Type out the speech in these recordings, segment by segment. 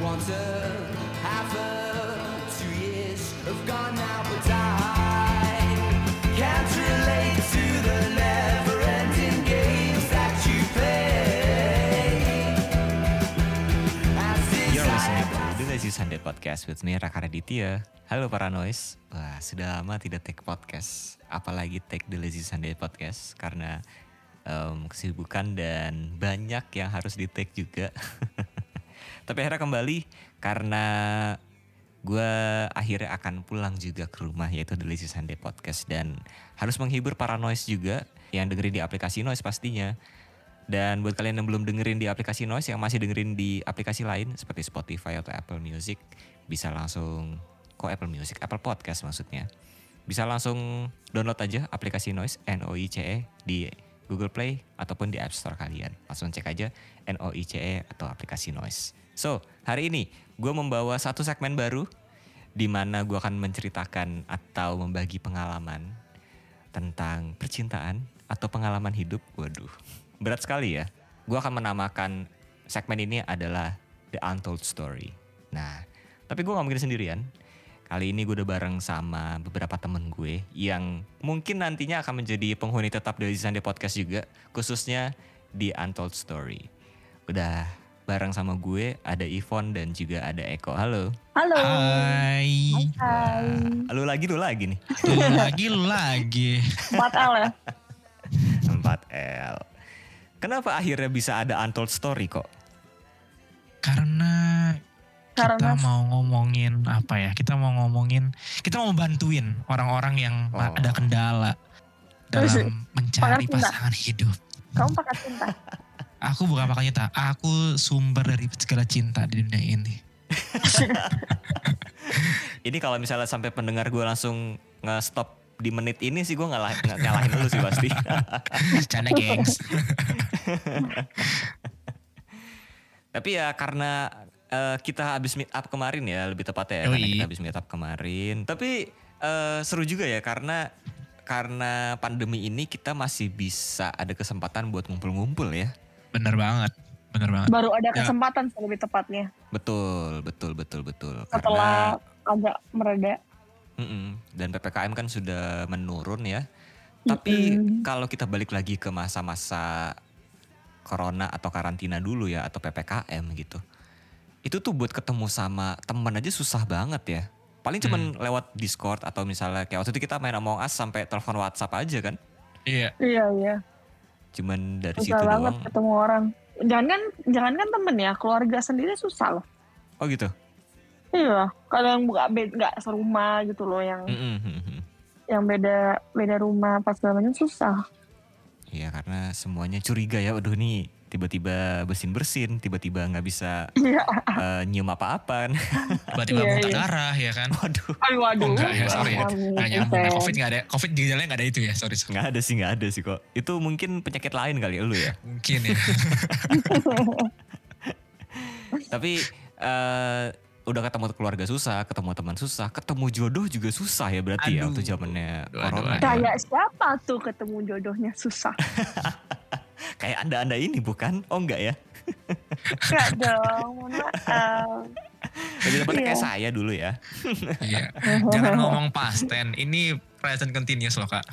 Once a half a two years have gone now, but I can't relate to the never-ending games that you play. As You're listening desire to The Lazy Sunday Podcast with me, Raka Raditya. Halo para noise. Wah, sudah lama tidak take podcast. Apalagi take The Lazy Sunday Podcast. Karena em, kesibukan dan banyak yang harus di take juga. Tapi akhirnya kembali karena gue akhirnya akan pulang juga ke rumah yaitu Lazy Sunday Podcast. Dan harus menghibur para noise juga yang dengerin di aplikasi noise pastinya. Dan buat kalian yang belum dengerin di aplikasi Noise, yang masih dengerin di aplikasi lain seperti Spotify atau Apple Music, bisa langsung, kok Apple Music, Apple Podcast maksudnya. Bisa langsung download aja aplikasi Noise, N-O-I-C-E, di Google Play ataupun di App Store kalian. Langsung cek aja N-O-I-C-E atau aplikasi Noise. So, hari ini gue membawa satu segmen baru, di mana gue akan menceritakan atau membagi pengalaman tentang percintaan atau pengalaman hidup. Waduh, berat sekali ya. Gue akan menamakan segmen ini adalah The Untold Story. Nah, tapi gue gak mungkin sendirian. Kali ini gue udah bareng sama beberapa temen gue yang mungkin nantinya akan menjadi penghuni tetap dari Sunday Podcast juga, khususnya di Untold Story. Udah bareng sama gue ada Ivon dan juga ada Eko. Halo. Halo. Hai. Hai. Lu lagi, lu lagi nih. Lu lagi, lu lagi. 4L ya? 4L. Kenapa akhirnya bisa ada Untold Story kok? Karena kita Karena mau ngomongin apa ya? Kita mau ngomongin, kita mau bantuin orang-orang yang Oh. ada kendala dalam mencari pasangan hidup. kamu pakai cinta. Aku bukan pakai cinta, aku sumber dari segala cinta di dunia ini. Ini kalau misalnya sampai pendengar gue langsung nge-stop di menit ini sih gue ngalah, ng- ngalahin lu sih pasti. Canda gengs. Tapi ya karena eh, kita habis meet up kemarin ya lebih tepatnya ya karena kita habis meet up kemarin. Tapi eh, seru juga ya karena karena pandemi ini kita masih bisa ada kesempatan buat ngumpul-ngumpul ya. Bener banget, bener banget. Baru ada Ya. kesempatan sih lebih tepatnya. Betul, betul, betul, betul. Setelah agak mereda. Mm-mm. Dan PPKM kan sudah menurun ya. Tapi Mm-mm. kalau kita balik lagi ke masa-masa corona atau karantina dulu ya atau PPKM gitu. Itu tuh buat ketemu sama temen aja susah banget ya. Paling cuman lewat Discord atau misalnya kayak waktu itu kita main Among Us sampai telepon WhatsApp aja kan. Iya, Iya, iya. Cuman dari situ Susah banget doang. ketemu orang. Jangan kan, jangan kan temen ya, keluarga sendiri susah loh. Oh gitu. Iya, kalau yang nggak be- nggak serumah gitu loh, yang Mm-mm. yang beda beda rumah pas segala macam susah. Iya karena semuanya curiga ya. Waduh nih tiba-tiba bersin-bersin, tiba-tiba nggak bisa eh, nyium apa-apa. tiba-tiba Iya, muntah iya. darah ya kan. Waduh. Aduh, aduh. Oh enggak ya, sorry ya. Nggak nyambung. Nah. Covid nggak ada, Covid gejalanya nggak ada itu ya, sorry. sorry. Nggak ada sih, nggak ada sih kok. Itu mungkin penyakit lain kali ya lu ya. Mungkin ya. Tapi eh udah ketemu keluarga susah, ketemu teman susah, ketemu jodoh juga susah ya berarti ya Aduh. waktu zamannya corona. aduh, ya. Kayak siapa tuh ketemu jodohnya susah? Kayak anda-anda ini bukan? Oh enggak ya? Enggak dong, mohon maaf. Lebih tepatnya kayak Iya. saya dulu ya. Iya. Jangan ngomong past tense. Ini present continuous loh kak.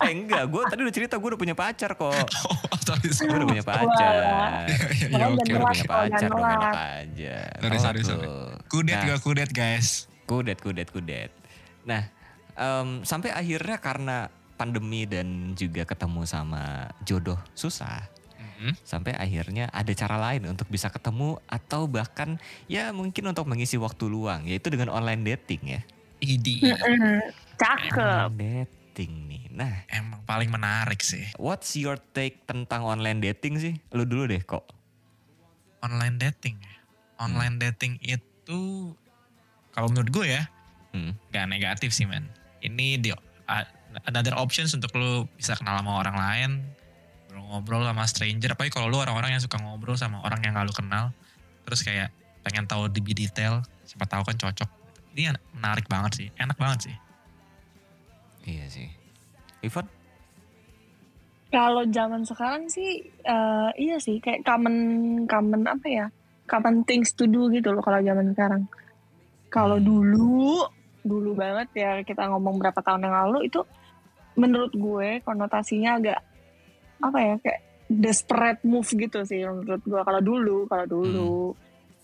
Eh enggak, gue tadi udah cerita gue udah punya pacar kok. Oh, sorry, sorry. Gue udah punya pacar. Iya, Makanya oke. jangan Gue udah punya pacar enak telat. aja. Sorry, sorry, sorry. Kudet Nah, gak kudet guys. Kudet, kudet, kudet. Nah, em, sampai akhirnya karena pandemi dan juga ketemu sama jodoh susah. Mhm. Sampai akhirnya ada cara lain untuk bisa ketemu atau bahkan ya mungkin untuk mengisi waktu luang yaitu dengan online dating ya. Idi. Cakep. Online dating nih. Nah, Emang paling menarik sih. what's your take tentang online dating sih? Lu dulu deh kok. Online dating. ya. Online dating itu kalau menurut gue ya Hmm. gak negatif sih men. Ini di a- another options untuk lu bisa kenal sama orang lain, ngobrol sama stranger. Apalagi kalau lu orang-orang yang suka ngobrol sama orang yang gak lu kenal, terus kayak pengen tahu lebih detail, siapa tahu kan cocok. Ini en- menarik banget sih, enak banget sih. Iya sih. Ivan? Kalau zaman sekarang sih, eh, iya sih kayak common common apa ya? common things to do gitu loh kalau zaman sekarang. Kalau Hmm. dulu, dulu banget ya kita ngomong berapa tahun yang lalu itu menurut gue konotasinya agak apa ya kayak desperate move gitu sih menurut gue kalau dulu, kalau dulu.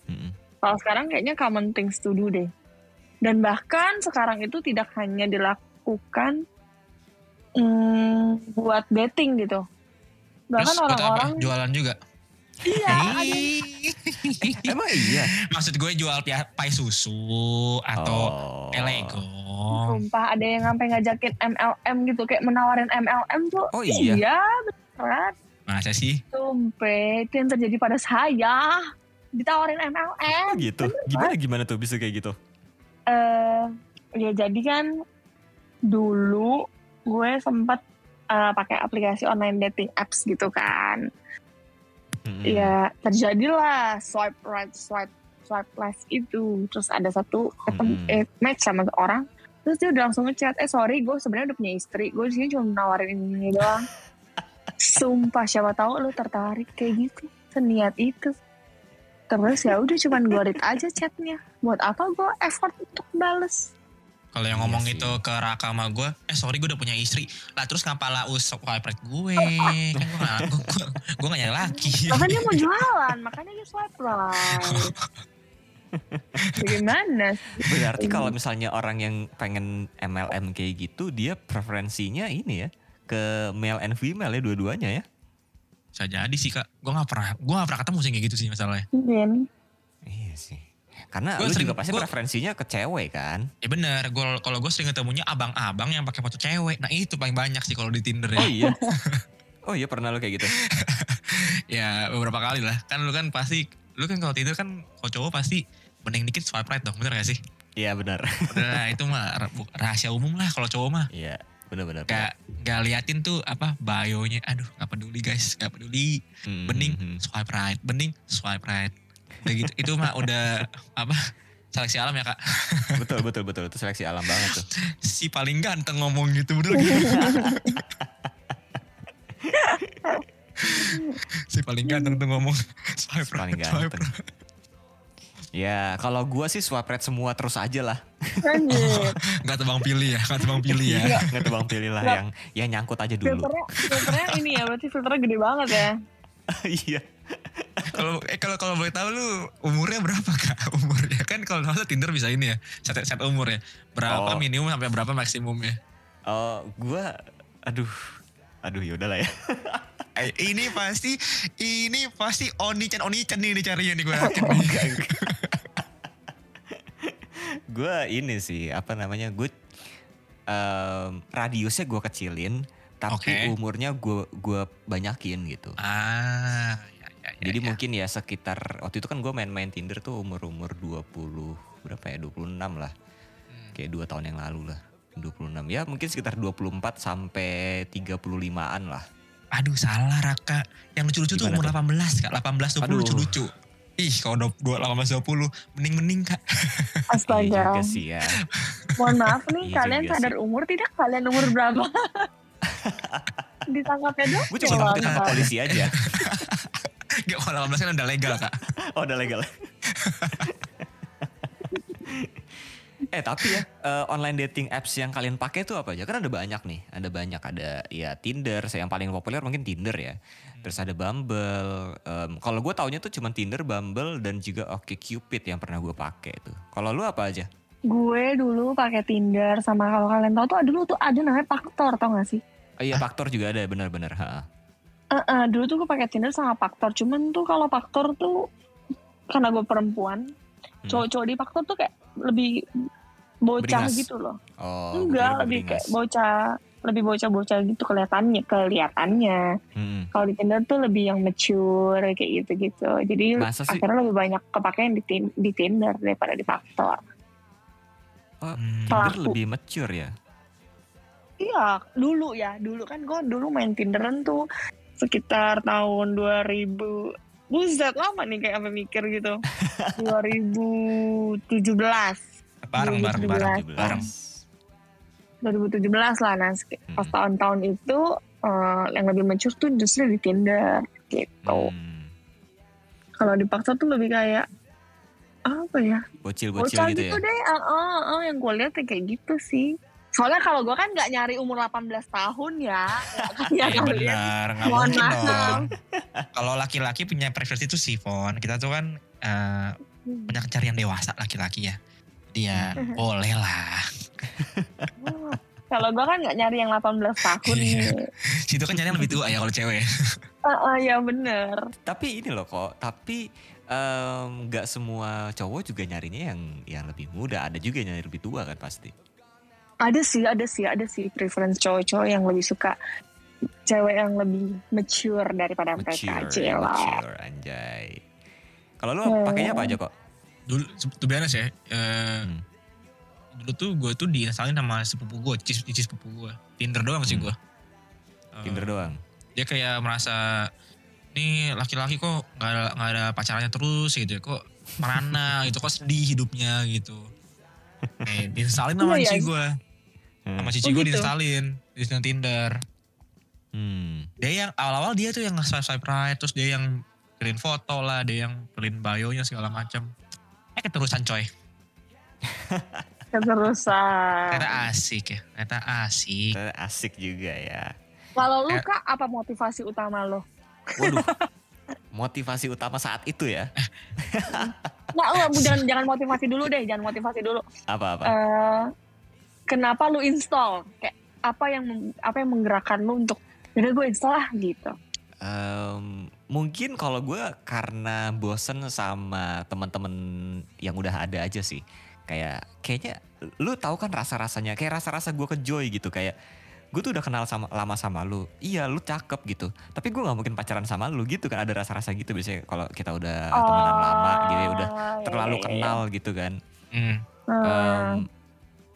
Mm-mm. Kalau sekarang kayaknya common things to do deh. Dan bahkan sekarang itu tidak hanya dilakukan mm, buat dating gitu. Bahkan orang-orang Jualan juga. Iya Emang iya? Maksud gue jual pai susu atau Oh. pelego. Sumpah ada yang sampai ngajakin MLM gitu kayak menawarin MLM tuh. Oh iya? beneran. Masa sih? Sumpah itu yang terjadi pada saya. Ditawarin Oh MLM. gitu. Gimana gimana tuh bisa kayak gitu? eh ya jadi kan dulu gue sempat eh, pakai aplikasi online dating apps gitu kan. Mm-mm. Ya terjadilah swipe right, swipe swipe left itu. Terus ada satu ketemu Hmm. eh, match sama orang. Terus dia udah langsung ngechat, eh sorry gue sebenarnya udah punya istri. Gue sini cuma nawarin ini, ini doang. Sumpah siapa tahu lu tertarik kayak gitu. Seniat itu. Terus ya udah cuman gue read aja chatnya. Buat apa gue effort untuk bales? Kalau yang Iya ngomong itu ke Raka sama gue, eh sorry gue udah punya istri. Lah terus ngapa lah us swipe right gue? kan gue gak, gue, gue, gue gak nyari laki. Bahkan dia mau jualan, makanya dia swipe right. Bagaimana? Berarti kalau misalnya orang yang pengen MLM kayak gitu, dia preferensinya ini ya ke male and female ya dua-duanya ya? Bisa jadi sih kak. Gue gak pernah, gue gak pernah ketemu sih kayak gitu sih masalahnya. Mungkin. Iya sih. Karena Gua lu sering- juga pasti gua- preferensinya ke cewek kan? Ya bener, gue kalau gue sering ketemunya abang-abang yang pakai foto cewek. Nah itu paling banyak sih kalau di Tinder ya. Oh iya. Oh iya pernah lu kayak gitu. ya beberapa kali lah. Kan lu kan pasti, lu kan kalau Tinder kan kalau cowok pasti mending dikit swipe right dong, bener gak sih? Iya benar. Udah lah, itu mah rahasia umum lah kalau cowok mah. Iya benar-benar. Gak, gak liatin tuh apa bio-nya. Aduh gak peduli guys, gak peduli. Mm, Bening mm, mm. swipe right, bening swipe right. Udah gitu, itu mah udah apa seleksi alam ya kak. betul betul betul itu seleksi alam banget tuh. Si paling ganteng ngomong gitu bener gitu. si paling ganteng tuh ngomong swipe right, Paling swipe ganteng. right. Ya kalau gua sih swipe right semua terus aja lah. Anjir. Gak tebang pilih ya, gak tebang pilih ya. Nggak tebang pilih lah Nggak. yang yang nyangkut aja dulu. Filternya, filternya ini ya, berarti filternya gede banget ya. Iya. Kalau eh kalau kalau boleh tahu lu umurnya berapa kak? Umurnya kan kalau masa Tinder bisa ini ya, set, set umur ya. Berapa Oh. minimum sampai berapa maksimumnya? Oh gua aduh aduh yaudah lah ya. Eh, ini pasti ini pasti Onichan Onichan nih dicarinya nih gue yakin nih. gue ini sih apa namanya gue em, radiusnya gue kecilin tapi Oke. umurnya gue gua banyakin gitu. Ah, ya, ya, Jadi ya. mungkin ya sekitar waktu itu kan gue main-main Tinder tuh umur-umur 20 berapa ya 26 lah. Hmm. Kayak dua tahun yang lalu lah. 26 ya mungkin sekitar 24 sampai 35-an lah. Aduh salah Raka. Yang lucu-lucu tuh umur tuh? 18 kak. 18 20 Aduh. lucu-lucu. Ih kalau 20, 18 20 mending-mending kak. Iya Astaga. juga sih ya. Mohon maaf nih, Iya kalian sadar umur tidak? Kalian umur berapa? Ditangkapnya dong. Gue cuma takut ditangkap polisi aja. Gak kalau 18 kan udah legal kak. Oh udah legal. eh tapi ya eh, online dating apps yang kalian pakai tuh apa aja? Kan ada banyak nih, ada banyak ada ya Tinder, saya yang paling populer mungkin Tinder ya. Terus ada Bumble. em, kalau gue taunya tuh cuma Tinder, Bumble dan juga OkCupid yang pernah gue pakai tuh. Kalau lu apa aja? Gue dulu pakai Tinder sama kalau kalian tahu tuh ada dulu tuh ada namanya Faktor tau gak sih? Oh iya, Faktor juga ada benar-benar. Eh, eh, dulu tuh gue pakai Tinder sama Faktor. Cuman tuh kalau Faktor tuh karena gue perempuan, Hmm. cowok-cowok di Faktor tuh kayak lebih bocah Beringas. gitu loh. Oh, Enggak, lebih kayak beringas. bocah, lebih bocah-bocah gitu kelihatannya, kelihatannya. Mm-mm. Kalau di Tinder tuh lebih yang mature kayak gitu-gitu. Jadi Masa sih? akhirnya lebih banyak kepake yang di, di Tinder daripada di Faktor. Oh, Hmm. Tinder Pelaku. lebih mature ya. Iya, dulu ya, dulu kan gue dulu main Tinderan tuh sekitar tahun 2000 Buset lama nih kayak apa mikir gitu 2017 Bareng, bareng, bareng. 2017. Bareng. 2017 lah nah pas Hmm. tahun-tahun itu eh, yang lebih mature tuh justru di Tinder gitu Hmm. Kalau dipaksa tuh lebih kayak apa ya? Bocil-bocil gitu, gitu, ya. deh. Ah, ah, ah, yang gue lihat kayak gitu sih. Soalnya kalau gue kan nggak nyari umur 18 tahun ya. Ya kalian. benar, nggak Mohon mungkin maaf. dong. Kalau laki-laki punya preferensi itu sifon, kita tuh kan eh, punya kencarian dewasa laki-laki ya. Dia Mhm. boleh lah. Oh, Kalau gue kan nggak nyari yang 18 tahun Iya. nih. Situ kan nyari yang lebih tua ya kalau cewek. Ah, ah, ya bener. Tapi ini loh kok, tapi nggak semua cowok juga nyarinya yang yang lebih muda, ada juga yang nyari lebih tua kan pasti. Ada sih, ada sih, ada sih preference cowok-cowok yang lebih suka cewek yang lebih mature daripada mereka. Mature, Cila. mature, anjay. Kalau lu Hmm. pakainya apa aja kok? Dulu, tuh biasa ya. eh, Hmm. Dulu tuh gue tuh diinstalin sama sepupu gue, cici, cici sepupu gue. Tinder doang sih Hmm. gue. Tinder doang. Dia kayak merasa, nih laki-laki kok gak ada, nggak ada pacarannya terus gitu ya. Kok merana gitu, kok sedih hidupnya gitu. Eh, diinstalin sama iya. cici gue. Hmm. Sama cici Oh, gue gitu? diinstalin. Di Tinder. Hmm. Dia yang awal-awal dia tuh yang nge-swipe right. Terus dia yang print foto lah. Dia yang print bio-nya segala macam. Eh keterusan coy. Keterusan. Ternyata asik ya. Ternyata asik. Ternyata Asik juga ya. Kalau lu Eh. kak, apa motivasi utama lo? Waduh. Motivasi utama saat itu ya. Nggak, nggak, jangan, jangan motivasi dulu deh, jangan motivasi dulu. Apa-apa? Eh, kenapa lu install? Kayak apa yang apa yang menggerakkan lu untuk udah gue install lah gitu. Em, mungkin kalau gue karena bosen sama teman-teman yang udah ada aja sih. Kayak kayaknya lu tahu kan rasa-rasanya kayak rasa-rasa gue ke Joy gitu kayak gue tuh udah kenal sama lama sama lu. Iya, lu cakep gitu. Tapi gue nggak mungkin pacaran sama lu gitu kan ada rasa-rasa gitu biasanya kalau kita udah temenan lama gitu ya udah Oh, terlalu iya, iya, kenal gitu kan. Hmm. iya.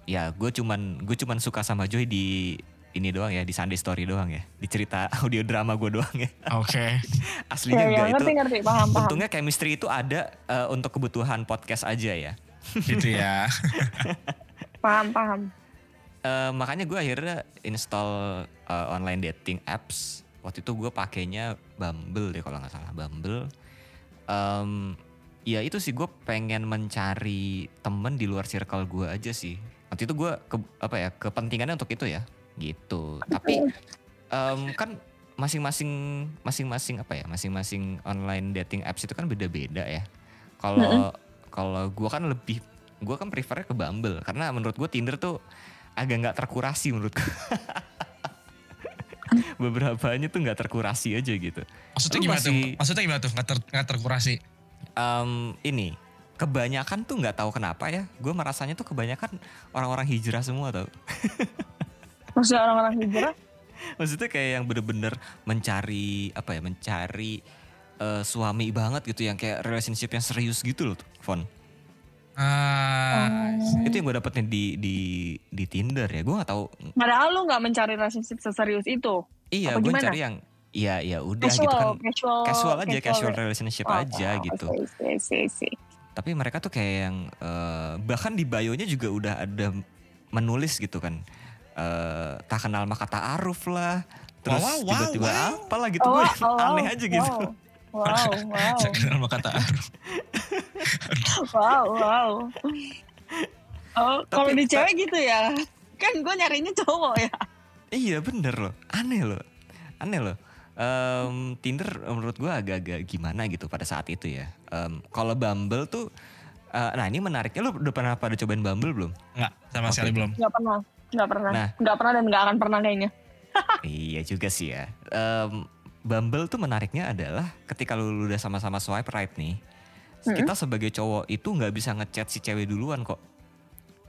Ya gue cuman gue cuman suka sama Joy di ini doang ya di Sunday Story doang ya di cerita audio drama gue doang ya Oke. aslinya ya, ya, enggak itu ngerti ngerti paham paham. untungnya chemistry itu ada eh, untuk kebutuhan podcast aja ya gitu ya. Paham paham. Eh, makanya gue akhirnya install eh, online dating apps waktu itu gue pakainya Bumble deh kalau nggak salah Bumble Em, ya itu sih gue pengen mencari temen di luar circle gue aja sih waktu itu gue ke apa ya kepentingannya untuk itu ya gitu tapi em, kan masing-masing masing-masing apa ya masing-masing online dating apps itu kan beda-beda ya kalau kalau gue kan lebih gue kan prefernya ke Bumble karena menurut gue Tinder tuh agak nggak terkurasi menurut gue beberapanya tuh nggak terkurasi aja gitu Maksudnya Lu gimana tuh? Maksudnya gimana tuh? Nggak, ter, nggak terkurasi. Em, ini kebanyakan tuh nggak tahu kenapa ya. Gue merasanya tuh kebanyakan orang-orang hijrah semua tau. Maksudnya orang-orang hijrah? maksudnya kayak yang bener-bener mencari apa ya mencari eh, suami banget gitu yang kayak relationship yang serius gitu loh Fon. Ah, itu yang gue dapetnya di di di Tinder ya gue nggak tahu. Padahal lu nggak mencari relationship seserius itu. iya gue gimana? cari yang iya ya udah Casual, gitu kan. casual, casual aja casual relationship Oh, aja oh, gitu. see, see, see. Tapi mereka tuh kayak yang eh, bahkan di bio-nya juga udah ada menulis gitu kan eh tak kenal maka ta'aruf lah terus Wow, wow, tiba-tiba wow. apalah gitu Oh, gue oh, aneh aja gitu Wow, wow, wow, saya kenal sama kata Aru. wow. wow. Oh, kalau di cewek gitu ya? Kan gue nyarinya cowok ya. iya bener loh aneh loh aneh loh Em, Tinder menurut gue agak-agak gimana gitu pada saat itu ya Em, kalau Bumble tuh eh, nah ini menariknya lu udah pernah pada cobain Bumble belum Nggak, sama Oke. sekali belum. Nggak pernah, nggak pernah, Nah. nggak pernah dan nggak akan pernah kayaknya. Iya juga sih ya. Em, Bumble tuh menariknya adalah ketika lu udah sama-sama swipe right nih, kita sebagai cowok itu nggak bisa ngechat si cewek duluan kok.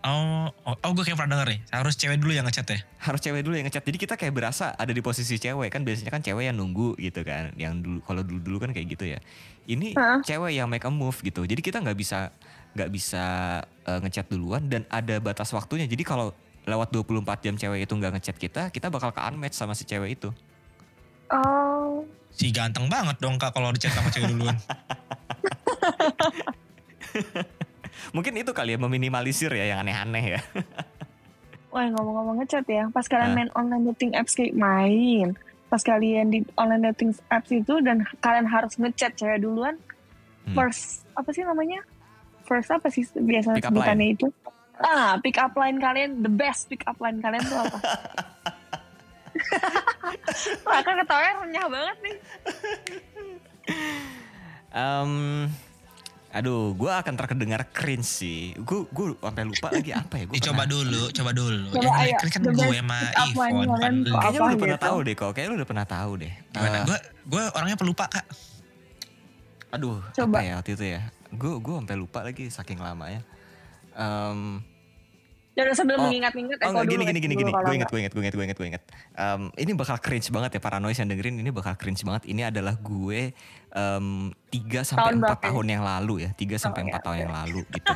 Oh, oh, oh gue kayak pernah denger nih. Harus cewek dulu yang ngechat ya. Harus cewek dulu yang ngechat. Jadi kita kayak berasa ada di posisi cewek kan biasanya kan cewek yang nunggu gitu kan. Yang dulu kalau dulu-dulu kan kayak gitu ya. Ini Hah? cewek yang make a move gitu. Jadi kita nggak bisa nggak bisa eh, ngechat duluan dan ada batas waktunya. Jadi kalau lewat 24 jam cewek itu nggak ngechat kita, kita bakal ke unmatch sama si cewek itu. Oh, Si ganteng banget dong kak kalau dicat sama cewek duluan. Mungkin itu kali ya meminimalisir ya yang aneh-aneh ya. wah ngomong-ngomong ngechat ya. Pas kalian Hah? main online dating apps kayak main, pas kalian di online dating apps itu dan kalian harus ngechat cewek duluan, Hmm. first apa sih namanya? First apa sih biasa Pick up sebutannya itu? Ah, pick up line kalian, the best pick up line kalian tuh apa? Wah, kan ketawanya renyah banget nih. Em, aduh, gue akan terdengar cringe sih. Gue gue sampai lupa lagi apa ya. Gua Ih, coba dulu, coba dulu. Coba, Yang ayo. kan The gue sama Ivon, bukan lu. Kayaknya lu udah pernah gitu? tahu deh kok. Kayaknya lu udah pernah tahu deh. Gimana? Eh, Gue gue orangnya pelupa kak. aduh, Coba. apa ya waktu itu ya? Gue gue sampai lupa lagi saking lamanya. Em, Udah sambil Oh. mengingat-ingat Oh Eko enggak gini gini gini gini. Gue inget gue inget gue inget gue inget gue inget. Em, ini bakal cringe banget ya paranoid yang dengerin ini bakal cringe banget. Ini adalah gue em, 3 sampai Tahun 4 berapa ya? tahun yang lalu ya. 3 sampai Oh, 4 ya, tahun oke. yang lalu gitu.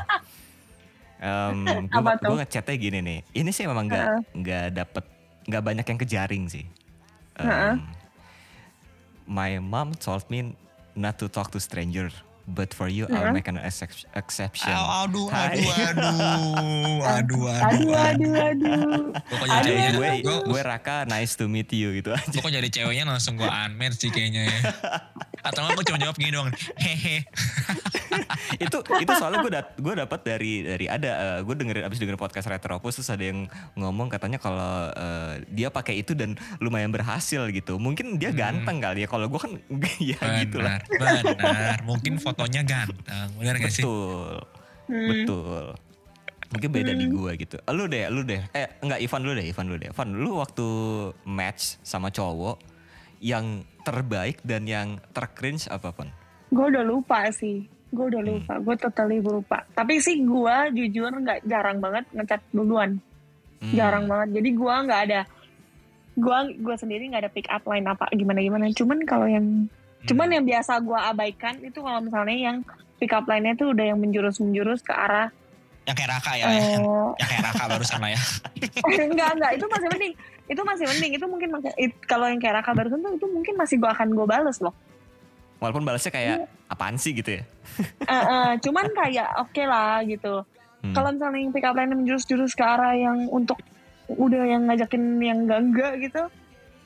Em, gue gue ngechatnya gini nih. Ini sih memang nggak Heeh. nggak dapet nggak banyak yang kejaring sih. Em, Heeh. my mom told me not to talk to stranger, but for you I'll make an excep- exception. Aduh, aduh, aduh, aduh, aduh, Aduh, aduh, Aduh, ceweknya, gue gue Raka nice to meet you gitu aja. kok jadi ceweknya langsung gue unmatch sih kayaknya ya. Atau gue cuma jawab gini doang, hehe. itu itu soalnya gue dat gue dapat dari dari ada gue dengerin abis dengerin podcast Retropus terus ada yang ngomong katanya kalau eh, dia pakai itu dan lumayan berhasil gitu mungkin dia ganteng kali ya kalau gue kan ya gitu lah Benar, benar. Mungkin fotonya ganteng, benar gak sih? betul Hmm. betul mungkin beda di gue gitu lu deh lu deh eh enggak Ivan lu deh Ivan lu deh Ivan lu waktu match sama cowok yang terbaik dan yang tercringe apa pun Gue udah lupa sih. Gue udah Hmm. lupa. Gue totally lupa. Tapi sih gue jujur nggak jarang banget ngechat duluan. Hmm. Jarang banget. Jadi gue nggak ada. Gue gue sendiri nggak ada pick up line apa gimana gimana. Cuman kalau yang cuman Hmm. yang biasa gue abaikan itu kalau misalnya yang pick up line-nya tuh udah yang menjurus menjurus ke arah Yang kayak Raka ya, yang, eh, yang kayak Raka barusan lah ya. enggak enggak itu masih mending itu masih mending itu mungkin it- kalau yang kayak Raka barusan tuh itu mungkin masih gue akan gue bales loh walaupun balasnya kayak Iya. apaan sih gitu ya Eh, eh, cuman kayak oke lah gitu Hmm. kalau misalnya yang pick up line menjurus-jurus ke arah yang untuk udah yang ngajakin yang enggak enggak gitu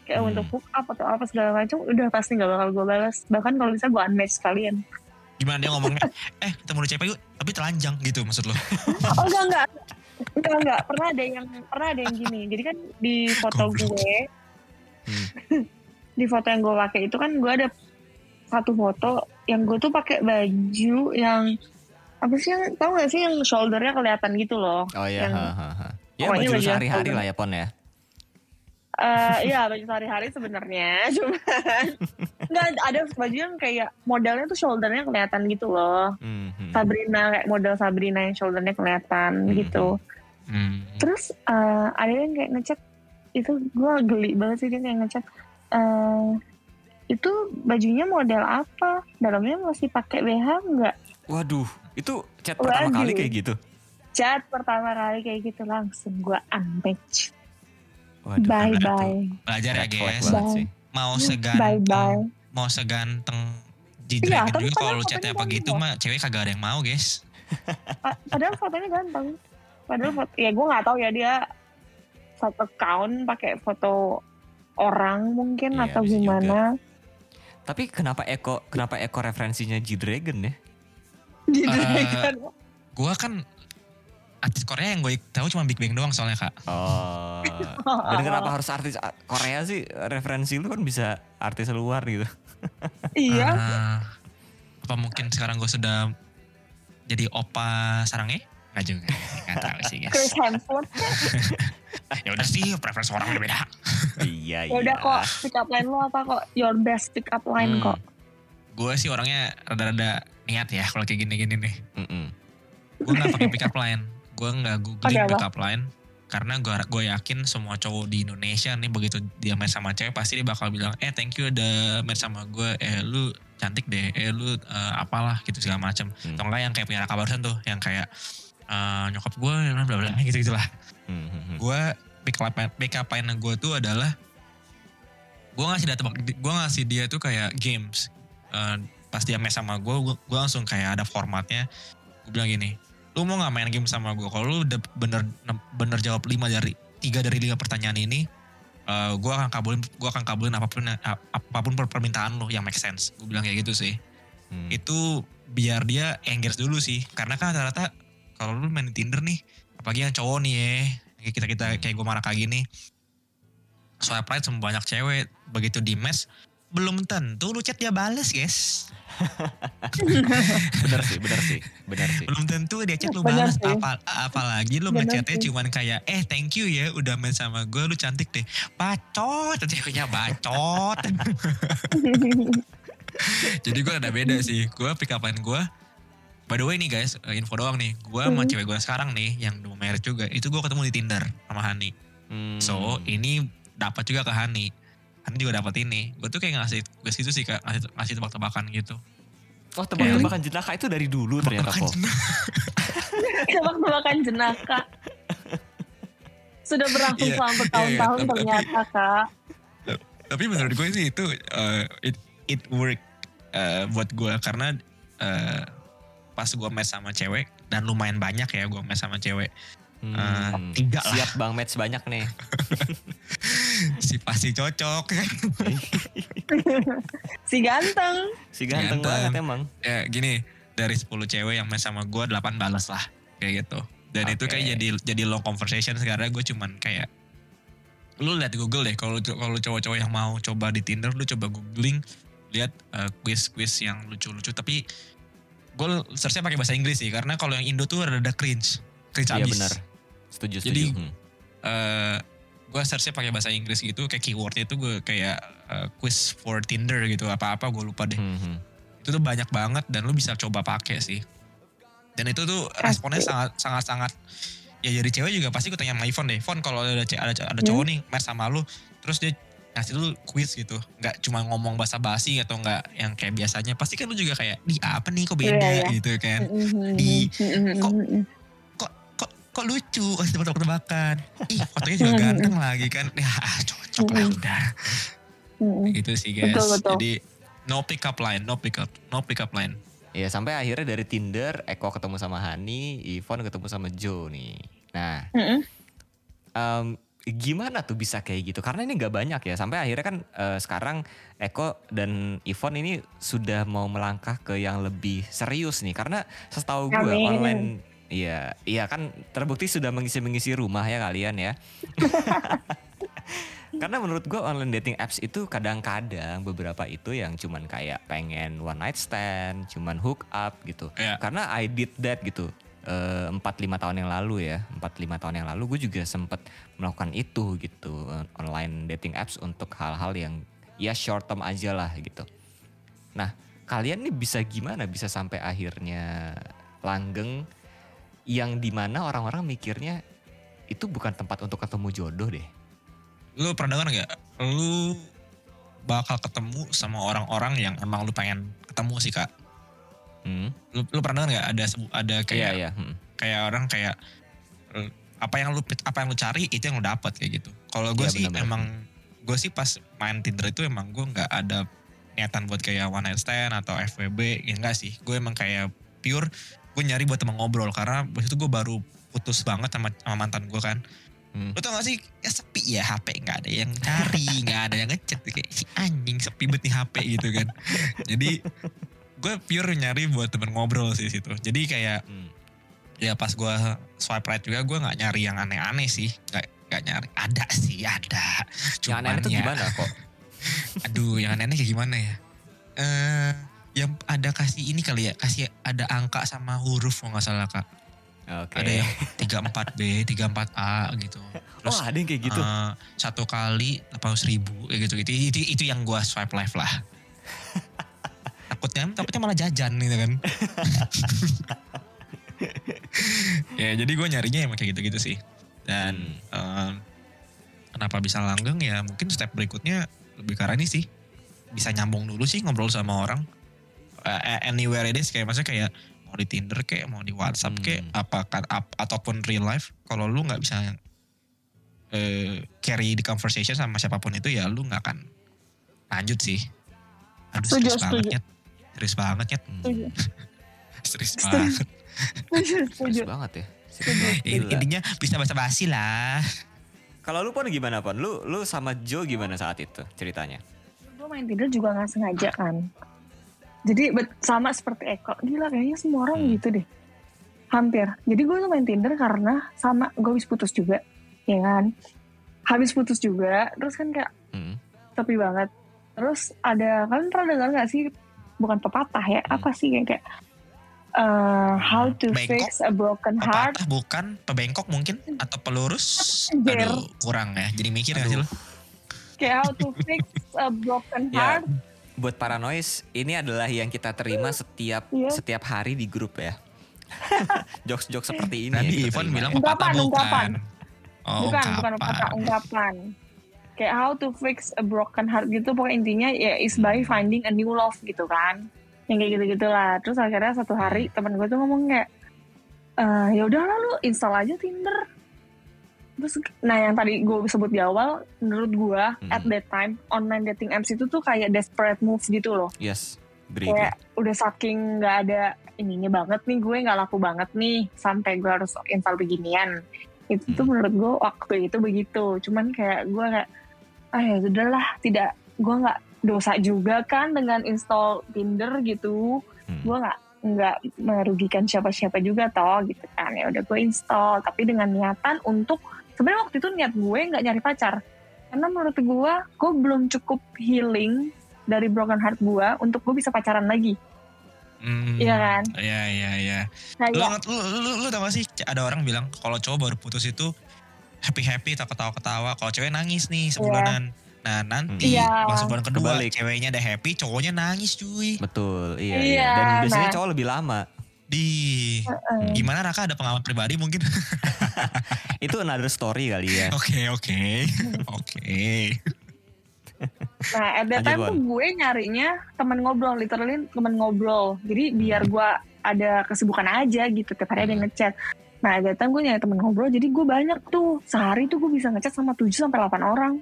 kayak Hmm. untuk hook up atau apa segala macam udah pasti nggak bakal gue balas bahkan kalau bisa gue unmatch sekalian Gimana dia ngomongnya, eh ketemu di CP yuk, tapi telanjang gitu maksud lo. oh enggak enggak enggak enggak pernah ada yang pernah ada yang gini jadi kan di foto Goblok. gue Hmm. di foto yang gue pakai itu kan gue ada satu foto yang gue tuh pakai baju yang apa sih yang tau gak sih yang shouldernya kelihatan gitu loh Oh iya, Yang- ha, ha, ha. Ya Pokoknya baju baju sehari-hari yang lah ya Pon ya. Eh iya baju sehari-hari sebenarnya cuman nggak ada baju yang kayak modelnya tuh shouldernya kelihatan gitu loh Hmm, hmm. Sabrina kayak model Sabrina yang shouldernya kelihatan Hmm. gitu Hmm. terus eh, ada yang kayak ngechat itu gue geli banget sih dia kayak ngechat eh itu bajunya model apa dalamnya masih pakai BH nggak Waduh, itu chat pertama kali kayak gitu. chat pertama kali kayak gitu langsung gue unmatch Waduh, bye bye Belajar ya guys. Bye. sih. Mau bye seganteng, bye mau seganteng di Iya, dragon tapi juga kalau chatnya apa gitu mah cewek kagak ada yang mau guys. Pa- padahal fotonya ganteng padahal foto ya gue nggak tahu ya dia satu account pakai foto orang mungkin Iya, atau gimana Tapi kenapa Eko kenapa Eko referensinya G-Dragon ya? gitu Eh, kan Gua kan artis Korea yang gue tahu cuma Big Bang doang soalnya kak. Oh. Dan kenapa harus artis Korea sih? Referensi lu kan bisa artis luar gitu. iya Ah, apa mungkin sekarang gue sudah jadi opa sarangnya? Nggak juga, nggak tahu sih guys. Chris Hemsworth ya udah sih, preferensi orang udah beda. iya, ya iya. udah kok pick up line lo apa kok your best pick up line Hmm. kok Gue sih orangnya rada-rada niat ya kalau kayak gini-gini nih. Mm-mm. Gue nggak pakai pick up line, gue nggak googling Pakai apa? pick up line karena gue gue yakin semua cowok di Indonesia nih begitu dia main sama cewek pasti dia bakal bilang eh thank you udah main sama gue eh lu cantik deh eh lu eh, apalah gitu segala macam Hmm. atau enggak yang kayak punya Raka barusan tuh yang kayak eh, nyokap gue bla bla bla gitu gitulah Hmm, hmm, hmm. gue pick up pick up line gue tuh adalah gue ngasih data gue ngasih dia tuh kayak games Eh, pas dia main sama gue gue langsung kayak ada formatnya gue bilang gini lu mau nggak main game sama gue kalau lu udah bener bener jawab 5 dari tiga dari lima pertanyaan ini eh gue akan kabulin gue akan kabulin apa pun apa pun per- permintaan lu yang make sense. Gue bilang kayak gitu sih. Hmm. itu biar dia engage dulu sih. Karena kan rata-rata kalau lu main Tinder nih apalagi yang cowok nih ya kayak kita kita kayak gue marah kayak gini swipe right sama banyak cewek begitu di match belum tentu lu chat dia bales guys. Bener sih, bener sih, bener sih. belum tentu dia chat lu bales. apa apalagi lu ngechatnya cuman kayak eh thank you ya udah main sama gue lu cantik deh. Bacot ceweknya bacot. Jadi gue ada beda sih. Gue pick gue by the way nih guys eh, info doang nih. Gue sama Hmm. cewek gue sekarang nih yang udah married juga itu gue ketemu di Tinder sama Hani. Hmm. so ini dapat juga ke Hani Hani juga dapat ini gue tuh kayak ngasih gue situ sih kak ngasih, ngasih tebak-tebakan gitu Oh tebak-tebakan jenaka itu dari dulu ternyata kok. Tebak-tebakan jenaka. Sudah berlangsung Iya, selama iya, bertahun-tahun iya, tapi- ternyata kak. tapi menurut gue sih itu uh, it it work uh, buat gue karena uh, pas gue match sama cewek dan lumayan banyak ya gue match sama cewek Hmm. Uh, tiga lah. Siap bang match banyak nih. si pasti cocok Si ganteng. Si ganteng Ganteng. banget emang. ya gini dari 10 cewek yang match sama gue 8 balas lah kayak gitu dan itu Oke. kayak jadi jadi long conversation sekarang gue cuman kayak lu lihat Google deh kalau kalau cowok-cowok yang mau coba di Tinder lu coba googling lihat uh, quiz-quiz yang lucu-lucu tapi gue searchnya pakai bahasa Inggris sih karena kalau yang Indo tuh rada cringe cringe Iya abis benar. Setuju, setuju. Jadi- Hmm. eh gue searchnya pakai bahasa Inggris gitu kayak keywordnya itu gue kayak eh, quiz for Tinder gitu apa-apa gue lupa deh Hmm, hmm. itu tuh banyak banget dan lu bisa coba pakai sih dan itu tuh responnya sangat sangat sangat ya jadi cewek juga pasti gue tanya sama iPhone deh Fon kalau ada ada, ada cowok nih match sama lu terus dia ngasih lu quiz gitu nggak cuma ngomong bahasa basi atau nggak yang kayak biasanya pasti kan lu juga kayak di apa nih kok beda Iya, iya. gitu kan Mm-mm. Di- Mm-mm. kok- kok kok lucu kasih tebak-tebakan ih fotonya juga ganteng lagi kan ya ah, cocok lah udah Mm-mm. gitu sih guys Betul, betul. jadi no pick up line no pick up no pick up line Iya sampai akhirnya dari Tinder Eko ketemu sama Hani, Ivon ketemu sama Joe nih. Nah, em, gimana tuh bisa kayak gitu? Karena ini nggak banyak ya. Sampai akhirnya kan eh, sekarang Eko dan Ivon ini sudah mau melangkah ke yang lebih serius nih. Karena setahu gue online, iya, iya kan terbukti sudah mengisi-mengisi rumah ya kalian ya. Karena menurut gue online dating apps itu kadang-kadang beberapa itu yang cuman kayak pengen one night stand, cuman hook up gitu. Iya. Karena I did that gitu. eh, Empat lima tahun yang lalu ya, empat lima tahun yang lalu gue juga sempet melakukan itu gitu eh, online dating apps untuk hal-hal yang ya short term aja lah gitu. Nah kalian nih bisa gimana bisa sampai akhirnya langgeng yang di mana orang-orang mikirnya itu bukan tempat untuk ketemu jodoh deh. lu pernah dengar nggak lu bakal ketemu sama orang-orang yang emang lu pengen ketemu sih kak Hmm? lu, lu pernah dengar nggak ada ada Iya kayak iya. hmm. kayak orang kayak eh, apa yang lu apa yang lu cari itu yang lu dapat kayak gitu kalau gue Iya, sih benar-benar. emang gue sih pas main Tinder itu emang gue nggak ada niatan buat kayak one night stand atau FWB ya enggak sih gue emang kayak pure gue nyari buat teman ngobrol karena waktu itu gue baru putus banget sama, sama mantan gue kan. Hmm. Lu tau gak sih? Ya sepi ya HP nggak ada yang cari nggak ada yang ngechat. Kayak si anjing sepi banget nih HP gitu kan. Jadi gue pure nyari buat temen ngobrol sih situ. Jadi kayak Hmm. ya pas gue swipe right juga gue nggak nyari yang aneh-aneh sih. Nggak nggak nyari. Ada sih ada. Yang Cuman aneh-aneh tuh ya, gimana kok? aduh yang aneh-aneh kayak gimana ya? Eh yang ada kasih ini kali ya kasih ada angka sama huruf kalau nggak salah kak. Oke. ada yang 34B 34A gitu. Oh ada yang kayak gitu. Eh, satu kali 800 ribu kayak gitu. Itu, itu itu yang gue swipe left lah. Takutnya takutnya malah jajan gitu kan. Ya jadi gue nyarinya emang kayak gitu-gitu sih. Dan eh, kenapa bisa langgeng? Ya mungkin step berikutnya lebih arah ini sih. Bisa nyambung dulu sih ngobrol sama orang Eh, anywhere it is kayak maksudnya kayak mau di Tinder kayak mau di WhatsApp Hmm. kayak apa ap- ataupun real life kalau lu nggak bisa eh, carry the conversation sama siapa pun itu ya lu nggak akan lanjut sih aduh Setuju, serius banget ya serius banget ya Hmm. Serius banget Serius banget ya. Serius intinya bisa basa basi lah Kalau lu pun gimana pun? Lu lu sama Joe gimana saat itu ceritanya? Gue main Tinder juga gak sengaja kan. Jadi sama seperti Eko, gila kayaknya semua orang Hmm. gitu deh. Hampir. Jadi gue tuh main Tinder karena sama gue habis putus juga, ya kan. Habis putus juga, terus kan kayak Hmm. tepi banget. Terus ada, kalian pernah dengar gak sih, bukan pepatah ya, Hmm. apa sih kayak kayak uh, how to Bengkok? fix a broken heart. Pepatah bukan, pebengkok mungkin atau pelurus. Anjir. Aduh, kurang ya. Jadi mikir gak sih Aduh. lu? Kayak how to fix a broken Ya, heart. Buat para noise, ini adalah yang kita terima setiap Iya. setiap hari di grup ya. Jokes-jokes seperti ini. Tadi Ivan bilang ya. pepatah Ungkapan, bukan. ungkapan. Oh, bukan, bukan ungkapan. pepatah, ungkapan. Kayak how to fix a broken heart gitu, pokoknya intinya ya is by finding a new love gitu kan. Yang kayak gitu-gitu lah. Terus akhirnya satu hari temen gue tuh ngomong kayak, "Eh, ya udah lu install aja Tinder. Terus, nah yang tadi gue sebut di awal, menurut gue Hmm. at that time online dating apps itu tuh kayak desperate move gitu loh. Yes, agree. Kayak udah saking nggak ada ininya banget nih, gue nggak laku banget nih sampai gue harus install beginian. Itu tuh Hmm. menurut gue waktu itu begitu. Cuman kayak gue kayak, ah ya sudahlah, tidak, gue nggak dosa juga kan dengan install Tinder gitu. Hmm. Gue nggak nggak merugikan siapa-siapa juga toh gitu kan ya udah gue install tapi dengan niatan untuk sebenarnya waktu itu niat gue nggak nyari pacar karena menurut gue gue belum cukup healing dari broken heart gue untuk gue bisa pacaran lagi Hmm, Iya kan? Iya, iya, iya. Lu, kayak lu, lu, lu, lu tau gak sih ada orang bilang kalau cowok baru putus itu happy-happy tak ketawa-ketawa. Kalau cewek nangis nih sebulanan. Nah nanti Iya. pas sebulan kedua Kebalik. ceweknya ada happy, cowoknya nangis cuy. Betul, iya, Iya, iya. Dan biasanya nah. cowok lebih lama. Di Heeh. gimana Raka ada pengalaman pribadi mungkin? Itu another story kali ya. Oke oke oke. Nah, at that time tuh gue nyarinya temen ngobrol, literally temen ngobrol. Jadi biar gue ada kesibukan aja gitu, tiap hari ada yang ngechat. Nah, at that time gue nyari temen ngobrol, jadi gue banyak tuh. Sehari tuh gue bisa ngechat sama 7 sampai 8 orang.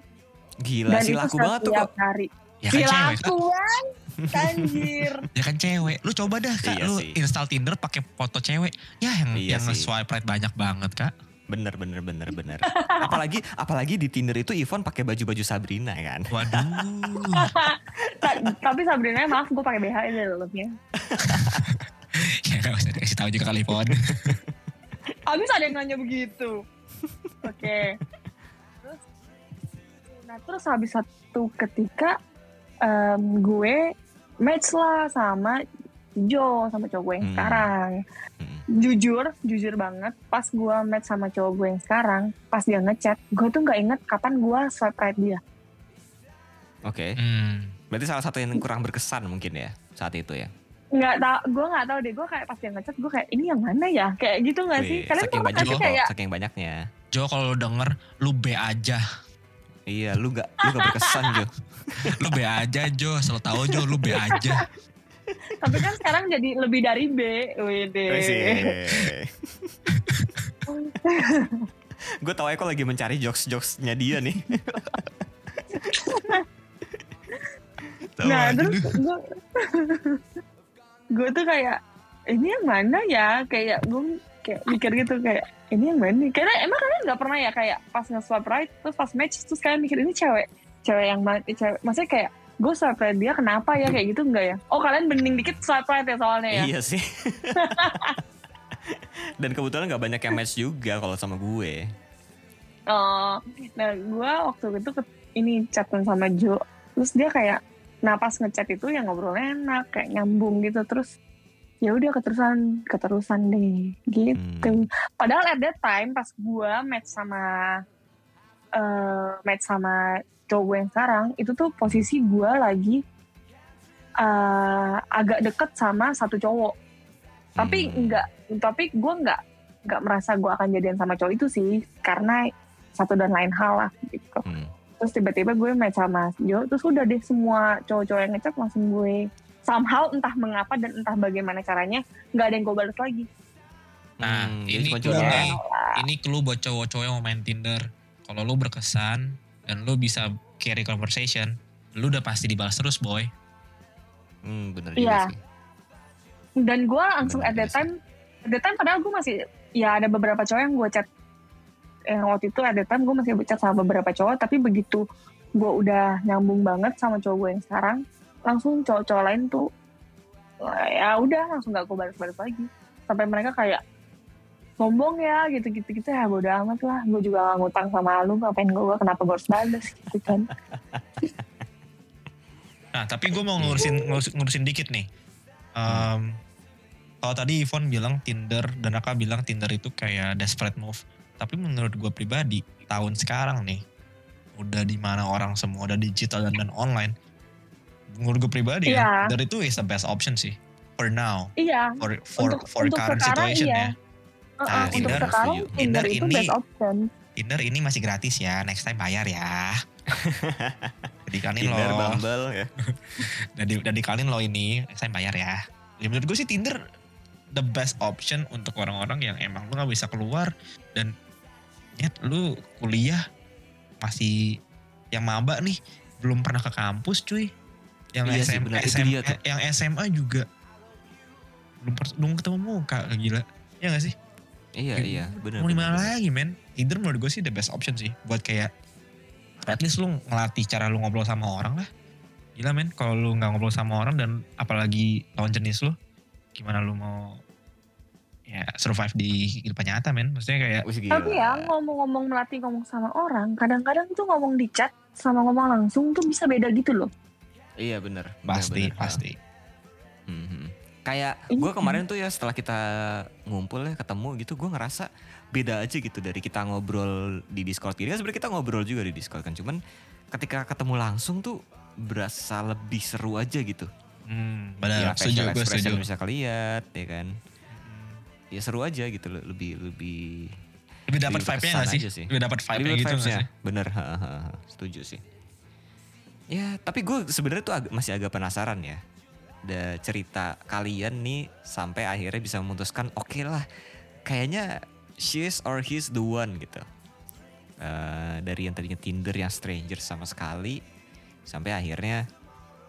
Gila sih laku banget tuh kok. hari. Ya kan cewek kan? laku kan? Anjir. Ya kan cewek. Lu coba dah kak, Iya lu sih. install Tinder pakai foto cewek. Ya yang Iya yang swipe right banyak banget kak. Bener bener bener bener. apalagi apalagi di Tinder itu Ivan pakai baju-baju Sabrina kan. Waduh. Ta- Tapi Sabrina maaf gue pakai BH di dalamnya. ya gak usah dikasih tahu juga kali Pon. Abis ada yang nanya begitu. Oke. Terus, nah terus habis satu ketika em, gue match lah sama Jo sama cowok gue yang Hmm. sekarang. Hmm. Jujur, jujur banget. Pas gue match sama cowok gue yang sekarang, pas dia ngechat, gue tuh nggak inget kapan gue swipe right dia. Oke. Hmm. Berarti salah satu yang kurang berkesan mungkin ya saat itu ya. Nggak tau, gue nggak tahu deh. Gue kayak pas dia ngechat, gue kayak ini yang mana ya? Kayak gitu nggak sih? Kalian saking pernah banyak kayak saking banyaknya. Jo kalau denger lu B aja. Iya, lu gak lu gak berkesan Jo. Lu B aja Jo. Selalu tahu Jo lu B aja. tapi kan sekarang jadi lebih dari B. Wede. gue tau Eko lagi mencari jokes-jokesnya dia nih. Nah terus gue gue tuh kayak ini yang mana ya kayak gue kayak mikir gitu kayak ini yang mana karena emang kalian nggak pernah ya kayak pas nge-swipe right terus pas match terus kalian mikir ini cewek cewek yang mana cewek maksudnya kayak gue swipe right dia kenapa ya? Kayak gitu enggak ya? Oh kalian bening dikit swipe right ya soalnya ya? Iya sih. Dan kebetulan gak banyak yang match juga kalau sama gue. Oh, nah gue waktu itu ke, ini chatan sama Jo, terus dia kayak, nah pas ngechat itu yang ngobrolnya enak, kayak nyambung gitu, terus ya udah keterusan, keterusan deh, gitu. Hmm. Padahal at that time pas gue match sama, eh match sama cowok gue yang sekarang, itu tuh posisi gue lagi eh agak deket sama satu cowok, tapi Hmm. enggak, tapi gue nggak nggak merasa gue akan jadian sama cowok itu sih, karena satu dan lain hal lah gitu. Hmm. Terus tiba-tiba gue match sama Jo, terus udah deh semua cowok-cowok yang ngechat langsung gue somehow entah mengapa dan entah bagaimana caranya nggak ada yang gue balas lagi. Nah, Hmm, ini clue nih. Ini clue buat cowok-cowok yang mau main Tinder. Kalau lu berkesan dan lu bisa carry conversation, lu udah pasti dibalas terus, boy. Hmm, bener Iya. juga sih. Dan gue langsung Bener at that time, at that time padahal gue masih ya ada beberapa cowok yang gue chat yang waktu itu at that time gue masih chat sama beberapa cowok tapi begitu gue udah nyambung banget sama cowok gue yang sekarang langsung cowok-cowok lain tuh ya udah langsung gak gue balas-balas lagi sampai mereka kayak sombong ya gitu-gitu gitu ya bodo amat lah gue juga gak ngutang sama lu ngapain gue kenapa gue harus balas gitu kan Nah, tapi gue mau ngurusin ngurus- ngurusin dikit nih. Em, kalau tadi Ivon bilang Tinder dan Raka bilang Tinder itu kayak desperate move. Tapi menurut gue pribadi, tahun sekarang nih, udah di mana orang semua udah digital dan online. Menurut gue pribadi ya, Iya. Tinder itu is the best option sih. For now, iya for for Untuk- for untuk current sekarang situation iya. ya. Uh-uh, Nah, untuk Tinder sekarang. Tinder, itu ini- best option Tinder ini masih gratis ya, next time bayar ya. Dikalin Tinder, loh. Bumble ya. udah, di, dikalin lo ini saya bayar ya ya menurut gue sih Tinder the best option untuk orang-orang yang emang lu nggak bisa keluar dan nyet lu kuliah masih yang maba nih belum pernah ke kampus cuy yang Iya sih, SM. Itu SM dia tuh. yang SMA juga. Belum belum ketemu muka gila. Ya gak sih? Iya, iya, benar. mau di mana lagi men? Tinder menurut gue sih the best option sih. Buat kayak at least lu ngelatih cara lu ngobrol sama orang lah. Gila men? Kalau lu nggak ngobrol sama orang dan apalagi lawan jenis lu gimana lu mau ya survive di kehidupan nyata men? Maksudnya kayak tapi ya ngomong-ngomong melatih ngomong sama orang kadang-kadang tuh ngomong di chat sama ngomong langsung tuh bisa beda gitu loh Iya bener. pasti Bener-bener. pasti Mhm. Kayak gue kemarin tuh ya setelah kita ngumpul ya ketemu gitu gue ngerasa beda aja gitu dari kita ngobrol di Discord ini kan sebenarnya kita ngobrol juga di Discord kan cuman ketika ketemu langsung tuh berasa lebih seru aja gitu. hmm, ya, benar setuju facial gue expression setuju bisa keliat ya kan. Ya seru aja gitu le- lebih lebih lebih dapat lebih vibe-nya gak sih? sih. lebih dapat vibe-nya Lebih gitu gak vibes-nya. sih Bener, ha, ha, ha. setuju sih. Ya, tapi gue sebenarnya tuh ag- masih agak penasaran ya. Da cerita kalian nih sampai akhirnya bisa memutuskan oke lah, kayaknya she's or he's the one gitu. Eh, dari yang tadinya Tinder yang stranger sama sekali, sampai akhirnya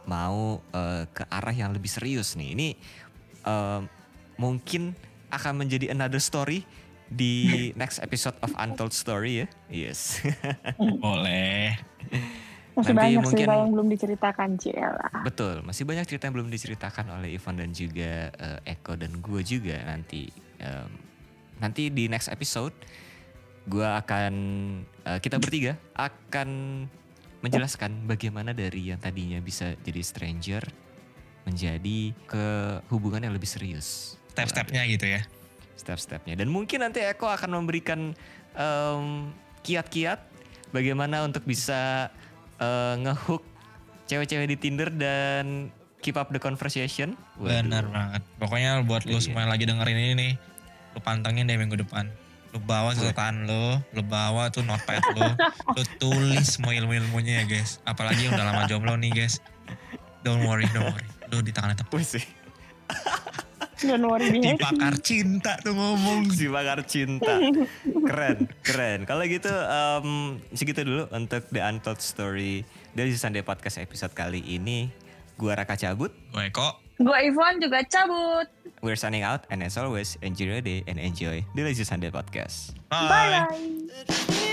mau eh, ke arah yang lebih serius nih. Ini eh, mungkin akan menjadi another story di next episode of Untold Story ya. Yes. boleh masih Nanti banyak mungkin- cerita yang belum diceritakan Ciela Betul, masih banyak cerita yang belum diceritakan oleh Ivan dan juga eh, Eko dan gue juga nanti. Em, nanti di next episode gue akan eh, kita bertiga akan menjelaskan bagaimana dari yang tadinya bisa jadi stranger menjadi ke hubungan yang lebih serius. step-stepnya gitu ya Step-stepnya dan mungkin nanti Eko akan memberikan em, kiat-kiat bagaimana untuk bisa eh, ngehook cewek-cewek di Tinder dan keep up the conversation. Waduh. Benar banget. Pokoknya buat lu Iya. semua yang lagi dengerin ini nih, lu pantengin deh minggu depan. Lu bawa catatan lu, lu bawa tuh notepad lu, lu tulis semua ilmu-ilmunya ya guys. Apalagi yang udah lama jomblo nih guys. Don't worry, don't worry. Lu di tangan tepat. Wih sih, Don't worry Di nih. pakar cinta tuh ngomong. si bakar cinta. Keren, keren. Kalau gitu em, segitu dulu untuk The Untold Story dari Sunday Podcast episode kali ini. Gua Raka cabut. Gue kok Gue Ivon juga cabut. We're signing out and as always enjoy your day and enjoy the Lazy Sunday Podcast. bye. Bye bye.